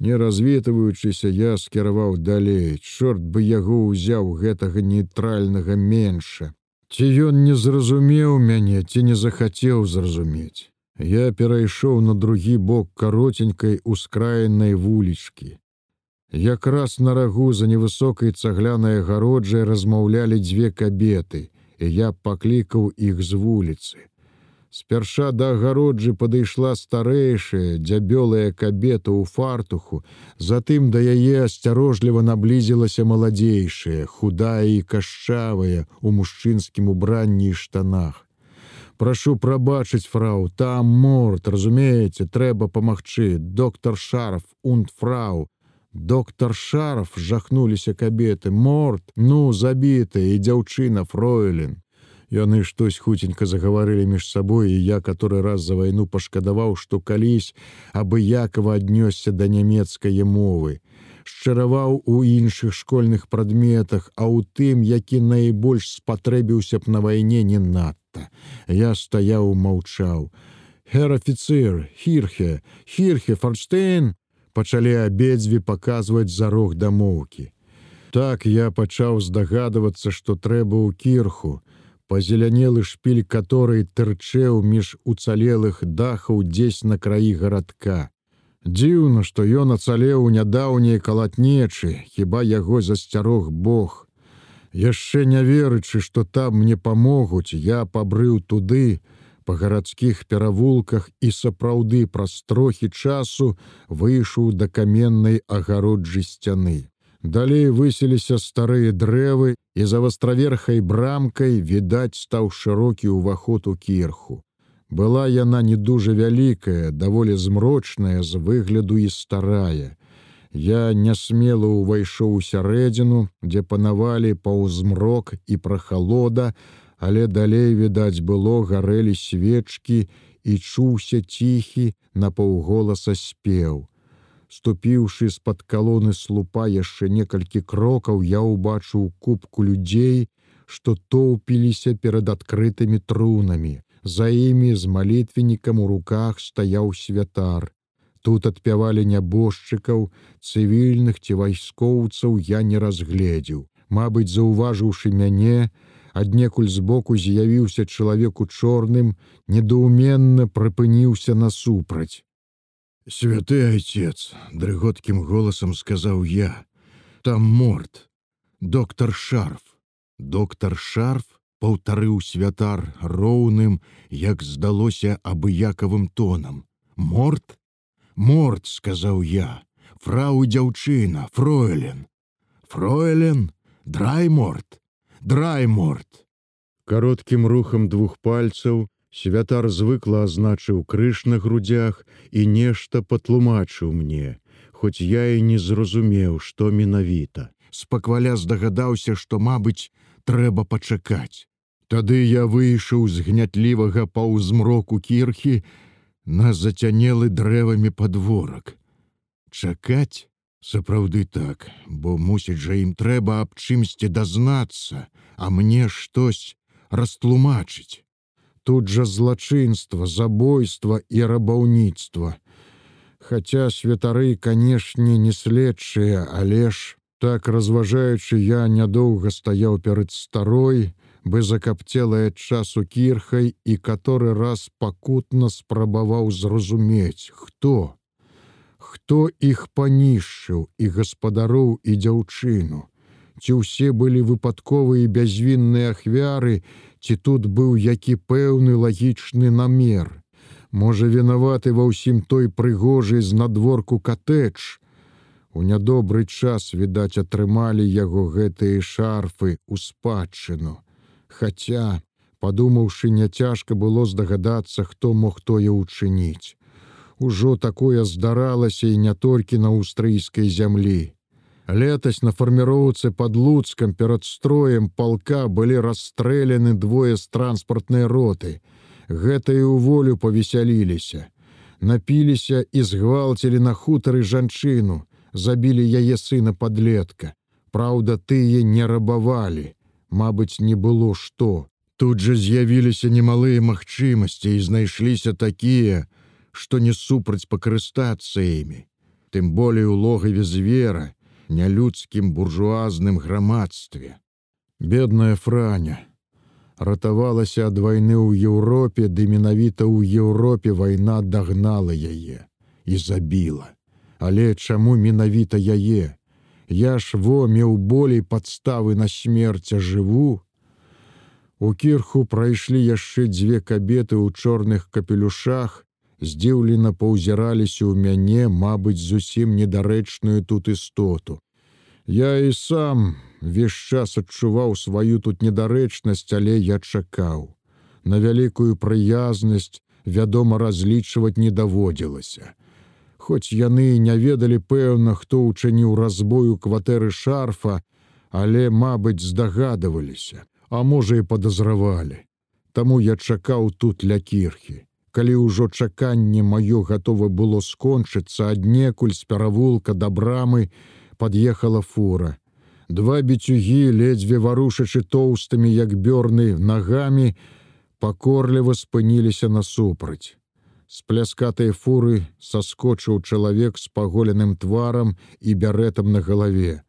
Не развітваючыся, я скіраваў далей. Чорт бы яго ўзяў гэтага нейтральнага менша. Ці ён не зразумеў мяне, ці не захацеў зразумець. Я перайшоў на другі бок каротенькай ускраенай вулічкі. Якраз на рагу за невысокай цаглянай агароджай размаўлялі дзве кабеты, і я паклікаў іх з вуліцы. Спярша да агароджы падышла старэйшая дзябёлая кабета ў фартуху, затым да яе асцярожліва наблізілася маладзейшая, худая і кашчавая у мужчынскім убранні і штанах. Прашу прабачыць фрау, там морт, разумееце, трэба памагчы, доктор шарф, унт фрау. Доктор шарф жахнуліся кабеты, морт, ну забітая і дзяўчына фройлен. Яны штось хуценька загаварылі між сабой, і я который раз за вайну пашкадаваў, што калісь абыякова аднёсся да нямецкае мовы. Шчараваў у іншых школьных прадметах, а ў тым, які найбольш спатрэбіўся б на вайне не надта. Я стаяў маўчаў. Хер офіцер, хірхе, хірхе, фарштейн, пачалі абедзве паказваць за рог дамоўкі. Так я пачаў здагадвацца, што трэба ў кірху, пазелянелы шпіль который тырчэў між уцалелых дахаў дзесь на краі гарадка. Дзіўна, што ён ацалеў у нядаўняй калатнечы, хіба яго засцярог Бог. Яшчэ не верычы, што там мне памогуць, я пабрыў туды, па гарадскіх перавулках і сапраўды праз трохі часу выйшаў да каменнай агароджы сцяны. Далей выселіся старыя дрэвы, і за вастраверхай брамкай відаць стаў шырокі ўваход у кірху. Была яна не дужа вялікая, даволі змрочная з выгляду і старая. Я нясмела ўвайшоў у сярэдзіну, дзе панавалі паўзмрок і прахалода, але далей, відаць, было гарэлі свечкі і чуўся ціхі на паўголаса спеў. Ступіўшы з-пад калоны слупа яшчэ некалькі крокаў, я ўбачыў кубку людзей, што тоўпіліся перад адкрытымі трунамі. За імі з малітвеннікам у руках стаяў святар. Тут адпявалі нябожчыкаў, цывільных ці вайскоўцаў я не разгледзеў. Мабыць, заўважыўшы мяне, аднекуль збоку з'явіўся чалавек у чорным, недоуменна прыпыніўся насупраць. Святы отец, дрыготкім голосам сказаў я, там морт, доктор шарф, доктор шарф паўтарыў святар роўным, як здалося абыякавым тонам. Морт, морт, сказаў я, фрау дзяўчына, фройлен, фройлен, драйморт, драйморт. Кароткім рухам двух пальцаў, Святар звыкла азначыў крыж на грудях і нешта патлумачыў мне, хоць я і не зразумеў, што менавіта. Спакваля здагадаўся, што, мабыць, трэба пачакаць. Тады я выйшаў з гнятлівага паўзмроку кірхі на зацянелы дрэвамі падворак. Чакаць сапраўды так, бо мусіць жа ім трэба аб чымсьці дазнацца, а мне штось растлумачыць. Тут жа злачынства, забойства і рабаўніцтва. Хаця святары, канешне, не следчыя, але ж, так разважаючы, я нядоўга стаяў перад старой, бы закапцелая часу кірхай і каторы раз пакутна спрабаваў зразумець, хто, хто іх панішчыў і гаспадароў і дзяўчыну. Ці ўсе былі выпадковыя бязвінныя ахвяры, ці тут быў які пэўны лагічны намер. Можа вінаваты ва ўсім той прыгожай з надворку катэдж. У нядобры час, відаць, атрымалі яго гэтыя шарфы ў спадчыну. Хаця, падумаўшы, няцяжка было здагадацца, хто мог тое ўчыніць. Ужо такое здаралася і не толькі на аўстрыйскай зямлі. Летась на фарміроўцы под луцкам перад строем полка былі расстрэлены двое з транспартнай роты. Гэта і ў волю павесяліліся. Напіліся і згвалцілі на хутары жанчыну, забілі яе сына подлетка. Праўда, тые не рабавалі. Мабыць, не было што. Тут жа з'явіліся немалыя магчымасці і знайшліся такія, што не супраць пакарыстацца імі. тым болей у логаве звера, нялюдскім буржуазным грамадстве. Бедная франя ратавалася ад вайны ў Еўропе, ды менавіта ў Еўропе вайна дагнала яе і забіла. Але чаму менавіта яе? Я ж во меў болей падставы на смерць жыву. У кірху прайшлі яшчэ дзве кабеты ў чорных капелюшах, здзіўлена паўзіраліся ў мяне, мабыць, зусім недарэчную тут істоту. Я і сам весь час адчуваў сваю тут недарэчнасць, але я чакаў. На вялікую прыязнасць, вядома, разлічваць не даводзілася. Хоць яны не ведалі пэўна, хто ўчыніў разбою кватэры шарфа, але, мабыць, здагадываліся, а можа і падазравалі. Таму я чакаў тут ля кірхі калі ўжо чаканне маё гатова было скончыцца аднекуль з перавулка да брамы пад'ехала фура. Два біцюгі ледзьве варушачы тоўстымі як бёрны нагамі пакорліва спыніліся насупраць. З пляскатай фуры саскочыў чалавек з паголеным тварам і бярэтам на галаве.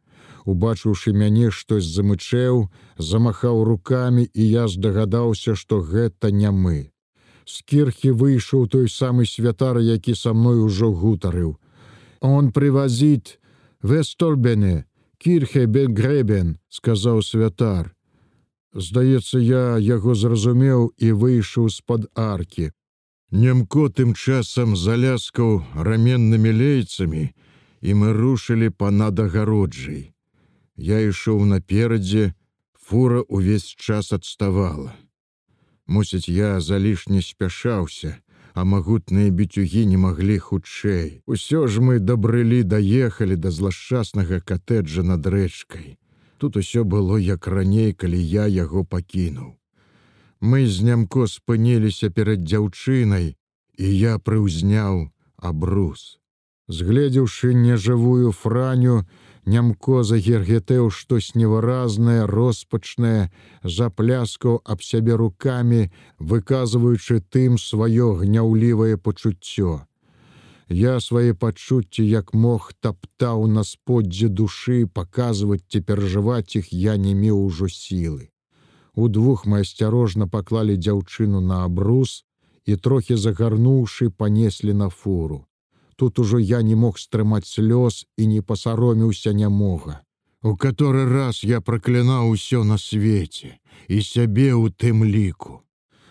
Убачыўшы мяне штось замычэў, замахаў рукамі і я здагадаўся, што гэта не мы з кірхі выйшаў той самы святар, які са мной ужо гутарыў. Он прывазіт весторбене, кірхе бенгрэбен, сказаў святар. Здаецца, я яго зразумеў і выйшаў з-пад аркі. Немко тым часам заляскаў раменнымі лейцамі, і мы рушылі па-над агароджай. Я ішоў наперадзе, фура ўвесь час адставала. Мусіць, я залішне спяшаўся, а магутныя біцюгі не маглі хутчэй. Усё ж мы дабрылі, даехалі да злашчаснага катэджа над рэчкай. Тут усё было як раней, калі я яго пакінуў. Мы з нямко спыніліся перад дзяўчынай, і я прыўзняў абрус. Згледзеўшы нежывую франю, Нямко загергетэў штось невыразнае, роспачнае, запляскаў аб сябе рукамі, выказваючы тым сваё гняўлівае пачуццё. Я свае пачуцці як мог таптаў на споддзе душы, паказваць ці перажываць іх я не меў ужо сілы. Удвух мы асцярожна паклалі дзяўчыну на абрус і трохі загарнуўшы, панеслі на фуру. Тут ужо я не мог стрымаць слёз і не пасароміўся нямога. У каторы раз я праклінаў усё на свеце і сябе ў тым ліку.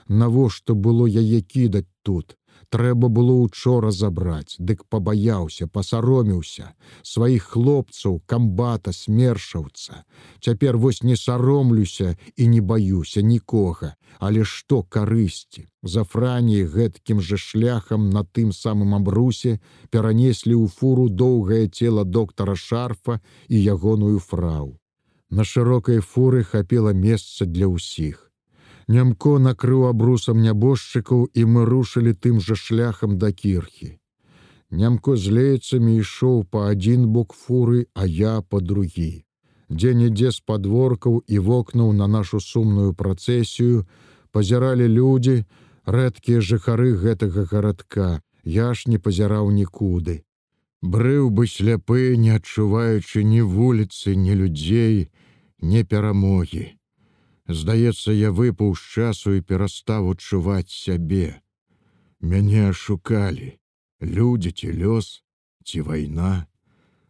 Навошта было яе кідаць тут, трэба было учора забраць, дык пабаяўся, пасароміўся сваіх хлопцаў, камбата, смершаўца. Цяпер вось не саромлюся і не баюся нікога, але што карысці. За франіі гэткім жа шляхам на тым самым абрусе перанеслі ў фуру доўгае цела доктара шарфа і ягоную фрау. На шырокай фуры хапіла месца для ўсіх. Нямко накрыў абрусам нябожчыкаў і мы рушылі тым жа шляхам да кірхі. Нямко з лейцамі ішоў па адзін бок фуры, а я па другі. Дзе-нідзе з падворкаў і вокнуў на нашу сумную працэсію пазіралі людзі, рэдкія жыхары гэтага гарадка. Я ж не пазіраў нікуды. Брыў бы сляпы, не адчуваючы ні вуліцы, ні людзей, не перамогі. Здаецца, я выпаў з часу і перастаў адчуваць сябе. Мяне ашукалі, людзі ці лёс, ці вайна,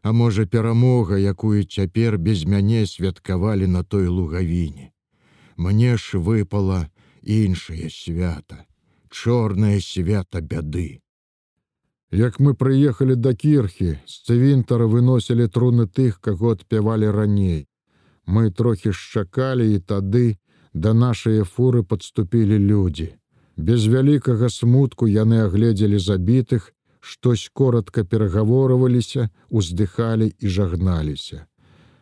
А можа, перамога, якую цяпер без мяне святкавалі на той лугавіне. Мне ж выпала іншае свята, чорнае свята бяды. Як мы прыехалі да кірхі, з цывінтара выносілі труны тых, каго адпявалі раней. Мы трохі шчакалі і тады да нашыя фуры падступілі людзі. Без вялікага смутку яны агледзелі забітых, штось коротко перагаворваліся, уздыхалі і жагналіся.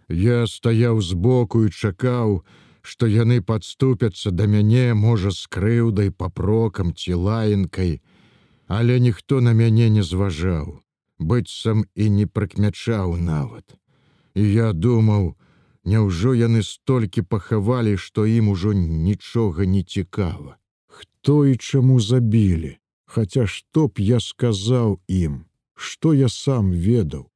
Я стаяў збоку і чакаў, што яны падступяцца да мяне, можа, з крыўдай папрокам ці лаенкай, але ніхто на мяне не зважаў, быццам і не прыкмячаў нават. І я думаў, Няўжо яны столькі пахавалі, што ім ужо нічога не цікава. Хто і чаму забілі, Хаця што б я сказаў ім, Што я сам ведаў?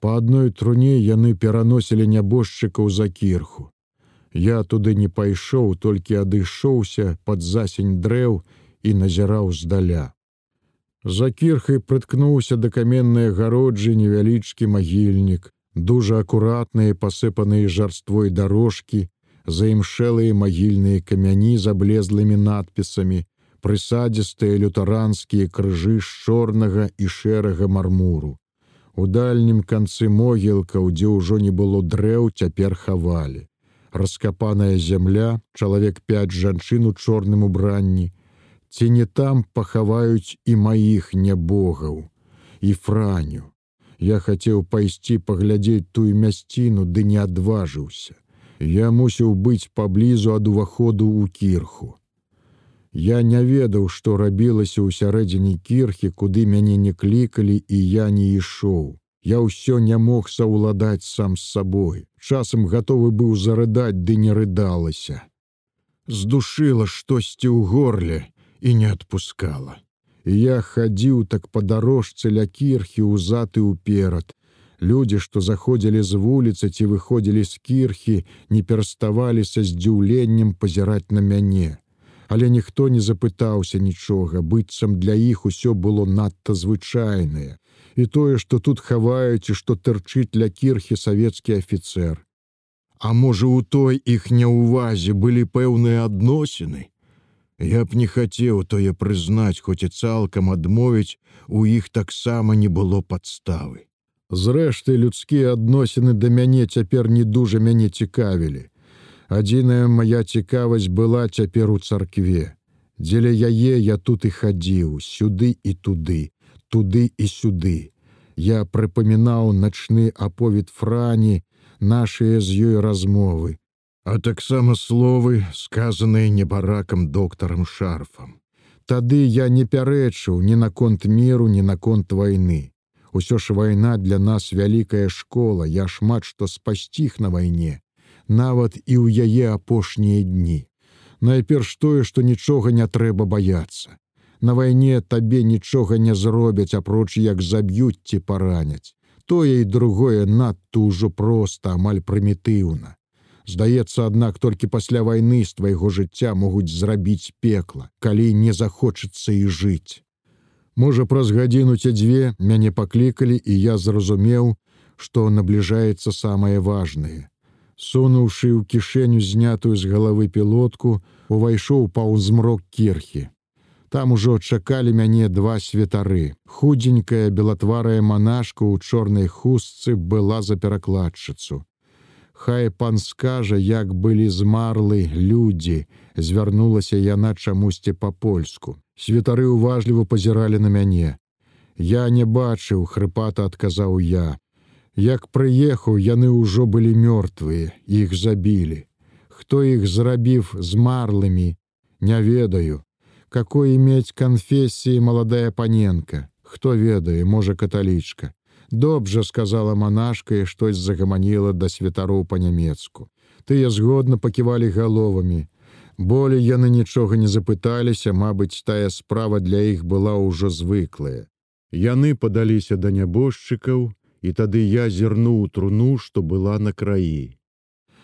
Па адной труне яны пераносілі нябожчыкаў за кірху. Я туды не пайшоў, толькі адышоўся пад засень дрэў і назіраў здаля. За кірхай прыткнуўся да каменнай гароджы невялічкі магільнік, дужа акуратныя пасыпаныя жарствой дарожкі, заімшэлыя магільныя камяні з аблезлымі надпісамі, прысадзістыя лютаранскія крыжы з чорнага і шэрага мармуру. У дальнім канцы могілкаў, дзе ўжо не было дрэў, цяпер хавалі. Раскапаная зямля, чалавек пяць жанчын у чорным убранні, ці не там пахаваюць і маіх нябогаў і франю. Я хацеў пайсці паглядзець тую мясціну, ды не адважыўся. Я мусіў быць паблізу ад уваходу ў кірху. Я не ведаў, што рабілася ў сярэдзіне кірхі, куды мяне не клікалі і я не ішоў. Я ўсё не мог саўладаць сам з сабой. Часам гатовы быў зарыдаць, ды не рыдалася. Здушыла штосьці ў горле, і не адпускала. Я хадзіў так па дарожцы ля кірхі ўзад і ўперад. Людзі, што заходзілі з вуліцы ці выходзілі з кірхі, не пераставалі са здзіўленнем пазіраць на мяне. Але ніхто не запытаўся нічога, быццам для іх усё было надта звычайнае. І тое, што тут хаваюць і што тырчыць ля кірхі савецкі афіцэр. А можа, у той іх няўвазе былі пэўныя адносіны, Я б не хацеў тое прызнаць, хоць і цалкам адмовіць, у іх таксама не было падставы. Зрэшты, людскія адносіны да мяне цяпер не дужа мяне цікавілі. Адзіная моя цікавасць была цяпер у царкве. Дзеля яе я тут і хадзіў, сюды і туды, туды і сюды. Я прыпамінаў начны аповед франі, нашыя з ёй размовы, а таксама словы, сказаныя небаракам доктарам шарфам. Тады я не пярэчыў ні наконт міру, ні наконт вайны. Усё ж вайна для нас вялікая школа, я шмат што спасціг на вайне, нават і ў яе апошнія дні. Найперш тое, што нічога не трэба баяцца. На вайне табе нічога не зробяць, апроч як заб'юць ці параняць. Тое і другое надто ўжо проста, амаль прымітыўна. Здаецца, аднак толькі пасля вайны з твайго жыцця могуць зрабіць пекла, калі не захочацца і жыць. Можа, праз гадзіну ці дзве мяне паклікалі, і я зразумеў, што набліжаецца самае важнае. Сунуўшы ў кішэню знятую з галавы пілотку, увайшоў паўзмрок кірхі. Там ужо чакалі мяне два святары. Худзенькая белатварая манашка ў чорнай хустцы была за перакладчыцу. Хай пан скажа, як былі змарлы людзі, звярнулася яна чамусьці па-польску. Святары ўважліва пазіралі на мяне. Я не бачыў, хрыпата адказаў я. Як прыехаў, яны ўжо былі мёртвыя, іх забілі. Хто іх зрабіў змарлымі, не ведаю. Какой мець канфесіі маладая паненка, Хто ведае, можа каталічка. Добжа сказала манашка і штось загаманіла да святароў па-нямецку. Тыя згодна паківалі галовамі. Болей яны нічога не запыталіся, Мабыць, тая справа для іх была ўжо звыклая. Яны падаліся да нябожчыкаў, і тады я зірнуў труну, што была на краі.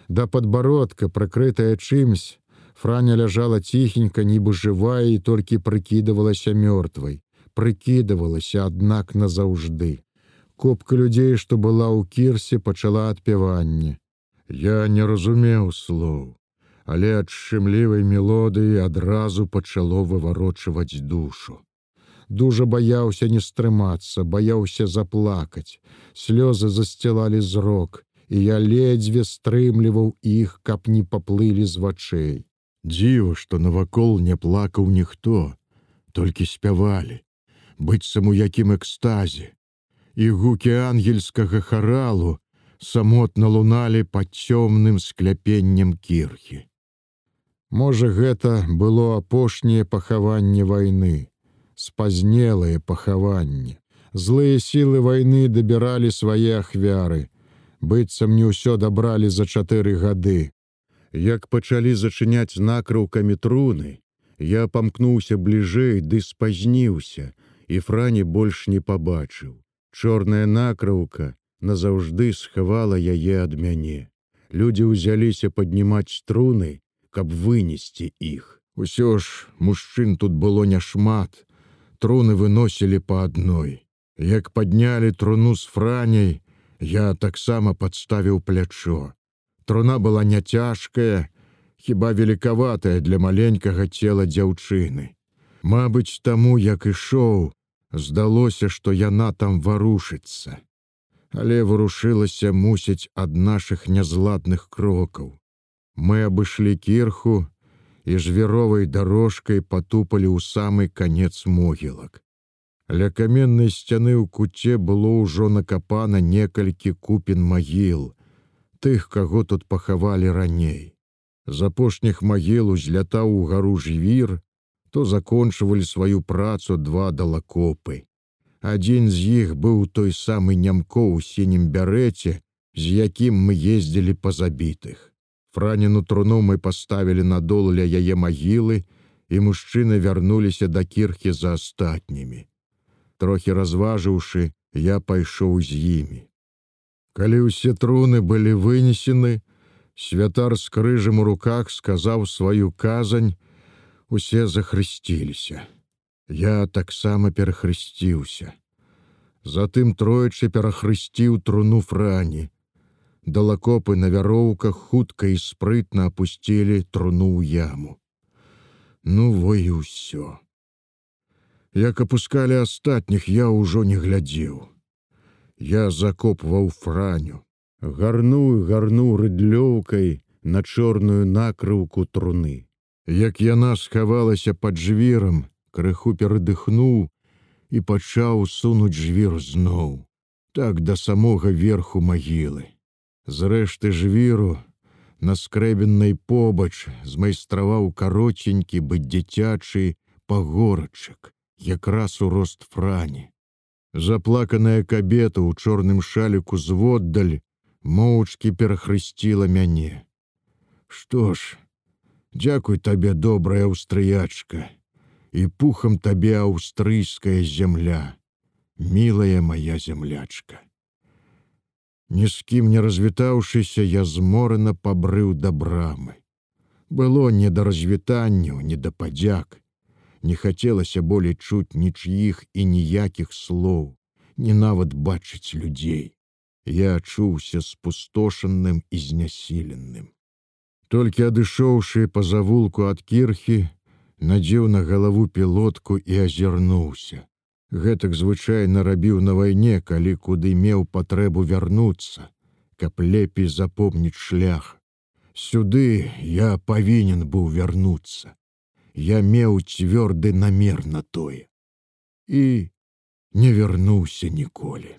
Да падбародка, прыкрытая чымсь, Франя ляжала ціхенька, нібы жывая і толькі прыкідывалася мёртвай, прыкідывалася, аднак назаўжды. Копка людзей, што была ў кірсе, пачала адпяванне. Я не разумеў слоў, але ад шчымлівай мелодыі адразу пачало выварочваць душу. Дужа баяўся не стрымацца, баяўся заплакаць. Слёзы засцілалі зрок, і я ледзьве стрымліваў іх, каб не паплылі з вачэй. Дзіва, што навакол не плакаў ніхто, толькі спявалі, быццам у якім экстазе, і гукі ангельскага харалу самотна луналі пад цёмным скляпеннем кірхі. Можа, гэта было апошняе пахаванне вайны, спазнелае пахаванне. Злыя сілы вайны дабіралі свае ахвяры, быццам не ўсё дабралі за чатыры гады. Як пачалі зачыняць накрыўкамі труны, я памкнуўся бліжэй ды спазніўся, і франі больш не пабачыў. Чорная накраўка назаўжды схавала яе ад мяне. Людзі ўзяліся паднімаць струны, каб вынесці іх. Усё ж мужчын тут было няшмат. Труны выносілі па адной. Як паднялі труну з франяй, я таксама падставіў плячо. Труна была няцяжкая, хіба великаватая для маленькага цела дзяўчыны. Мабыць, таму, як ішоў, здалося, што яна там варушыцца. Але варушылася мусіць ад нашых нязладных крокаў. Мы абышлі кірху і жвіровай дорожкай патупалі ў самы канец могілак. Ля каменнай сцяны ў куце было ўжо накапана некалькі купін магіл, тых, каго тут пахавалі раней. З апошніх магіл узлятаў у гару жвір, то закончвалі сваю працу два далакопы. Адзін з іх быў той самы нямко ў сінім бярэце, з якім мы ездзілі па забітых. Франіну труну мы паставілі надол ля яе магілы, і мужчыны вярнуліся да кірхі за астатнімі трохі разважыўшы, я пайшоў з імі. Калі ўсе труны былі вынесены, святар з крыжам у руках сказаў сваю казань, усе захрысціліся. Я таксама перахрысціўся. Затым троечы перахрысціў труну франі. Далакопы на вяроўках хутка і спрытна апусцілі труну ў яму. Ну во і ўсё. Як апускалі астатніх, я ўжо не глядзеў. Я закопваў франю, гарную гарну рыдлёўкай на чорную накрыўку труны. Як яна схавалася пад жвірам, крыху перадыхнуў і пачаў сунуць жвір зноў, так да самога верху магілы. Зрэшты жвіру, на скрэбеннай побач змайстраваў кароценькі быць дзіцячы пагорачак якраз у рост франі. Заплаканая кабета ў чорным шаліку зводдаль моўчкі перахрысціла мяне. Што ж, Дякуй табе добрая аўстрыячка і пухам табе аўстрыйская зямля, мілая моя зямлячка. Ні з кім не развітаўшыся, я зморана пабрыў да брамы. Было не да развітанняў, не да падзяк не хацелася болей чуць нічыіх і ніякіх слоў, не нават бачыць людзей. Я чуўся спустошаным і знясіленным. Толькі адышоўшы па завулку ад кірхі, надзеў на галаву пілотку і азірнуўся. Гэтак звычайна рабіў на вайне, калі куды меў патрэбу вярнуцца, каб лепей запомніць шлях. Сюды я павінен быў вярнуцца я меў цвёрды намер на тое і не вярнуўся ніколі.